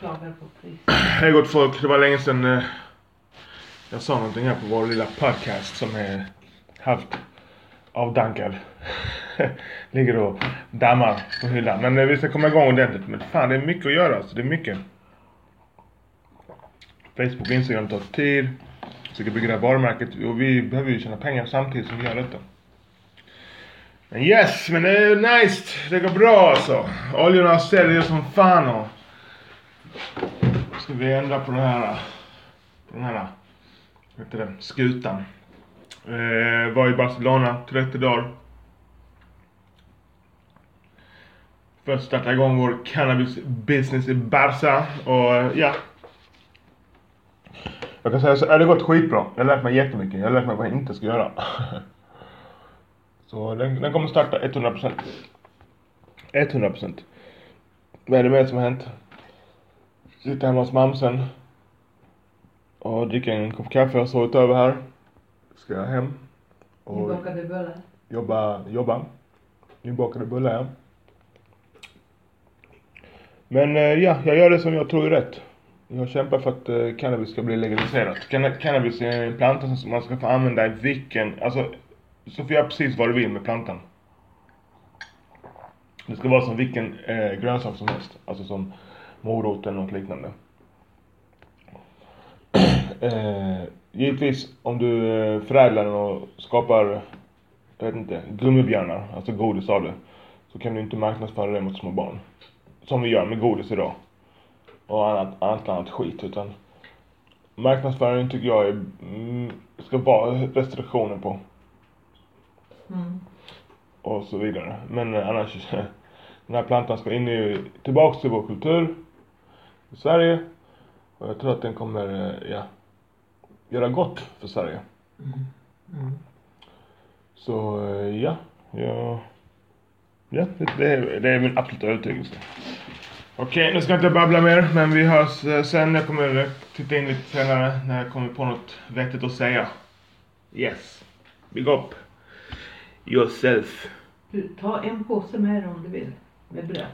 Klagar på. Hej gott folk, det var länge sedan eh, jag sa någonting här på vår lilla podcast som är halvt avdankad. Ligger och dammar på hyllan. Men eh, vi ska komma igång ordentligt. Men fan det är mycket att göra alltså, det är mycket. Facebook och Instagram tar tid. Försöker bygga det här varumärket och vi behöver ju tjäna pengar samtidigt som vi gör detta. Men yes, men det är nice. Det går bra alltså. Oljorna säljer som fan och ska vi ändra på den här, den här, vad heter det, skutan. Eh, var i Barcelona 30 dagar. Först starta igång vår cannabis business i Barca och eh, ja. Jag kan säga så, det det gått skitbra. Jag har lärt mig jättemycket. Jag har lärt mig vad jag inte ska göra. Så den, den kommer starta 100%. 100%. Vad är det mer som har hänt? Sitta hemma hos mamsen. Och dricka en kopp kaffe och sovit över här. Ska jag hem. Och Nybakade bullar. jobba, jobba. Nybakade bullar ja. Men eh, ja, jag gör det som jag tror är rätt. Jag kämpar för att eh, cannabis ska bli legaliserat. Canna cannabis är en planta som man ska få använda i vilken, alltså, så får jag precis vad du vill med plantan. Det ska vara som vilken eh, grönsak som helst. Alltså som moroten och liknande. eh, givetvis om du eh, förädlar den och skapar, jag vet inte, gummibjörnar, alltså godis av det. Så kan du inte marknadsföra det mot små barn. Som vi gör med godis idag. Och annat, annat, annat skit. Utan marknadsföring tycker jag är, mm, ska vara restriktioner på. Mm. och så vidare. Men annars, den här plantan ska in i, tillbaks till vår kultur i Sverige. Och jag tror att den kommer, eh, ja, göra gott för Sverige. Mm. Så eh, ja, ja, ja det, är, det är min absoluta övertygelse. Okej, nu ska jag inte babbla mer, men vi hörs eh, sen. Jag kommer titta in lite senare när jag kommer på något vettigt att säga. Yes. Big up. Yourself. Du, ta en påse med dig om du vill. Med bröd.